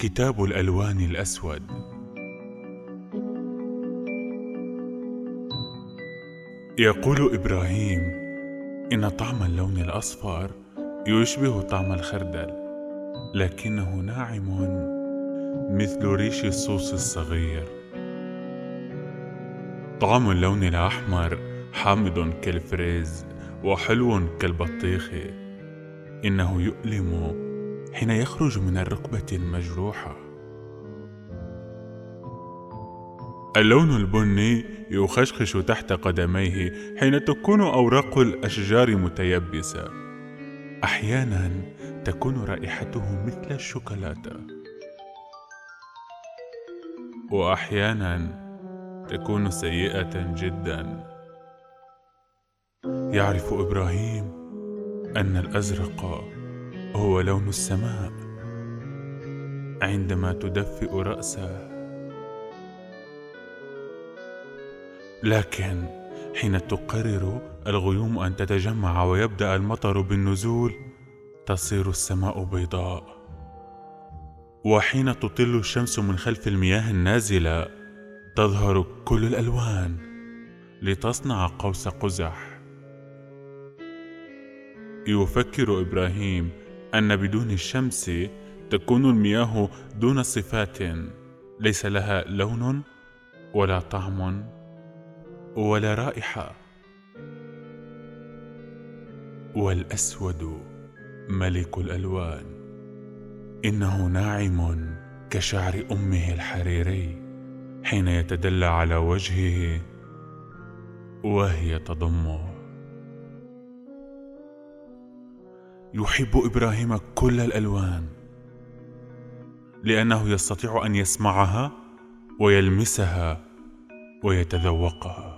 كتاب الألوان الأسود. يقول إبراهيم إن طعم اللون الأصفر يشبه طعم الخردل لكنه ناعم مثل ريش الصوص الصغير. طعم اللون الأحمر حامض كالفريز وحلو كالبطيخ إنه يؤلم حين يخرج من الركبة المجروحة اللون البني يخشخش تحت قدميه حين تكون أوراق الأشجار متيبسة. أحيانا تكون رائحته مثل الشوكولاتة. وأحيانا تكون سيئة جدا. يعرف إبراهيم أن الأزرق هو لون السماء. عندما تدفئ رأسه. لكن حين تقرر الغيوم أن تتجمع ويبدأ المطر بالنزول تصير السماء بيضاء. وحين تطل الشمس من خلف المياه النازلة تظهر كل الألوان لتصنع قوس قزح. يفكر إبراهيم أن بدون الشمس تكون المياه دون صفات. ليس لها لون ولا طعم ولا رائحة. والأسود ملك الألوان. إنه ناعم كشعر أمه الحريري حين يتدلى على وجهه وهي تضمه. يحب إبراهيم كل الألوان لأنه يستطيع أن يسمعها ويلمسها ويتذوقها.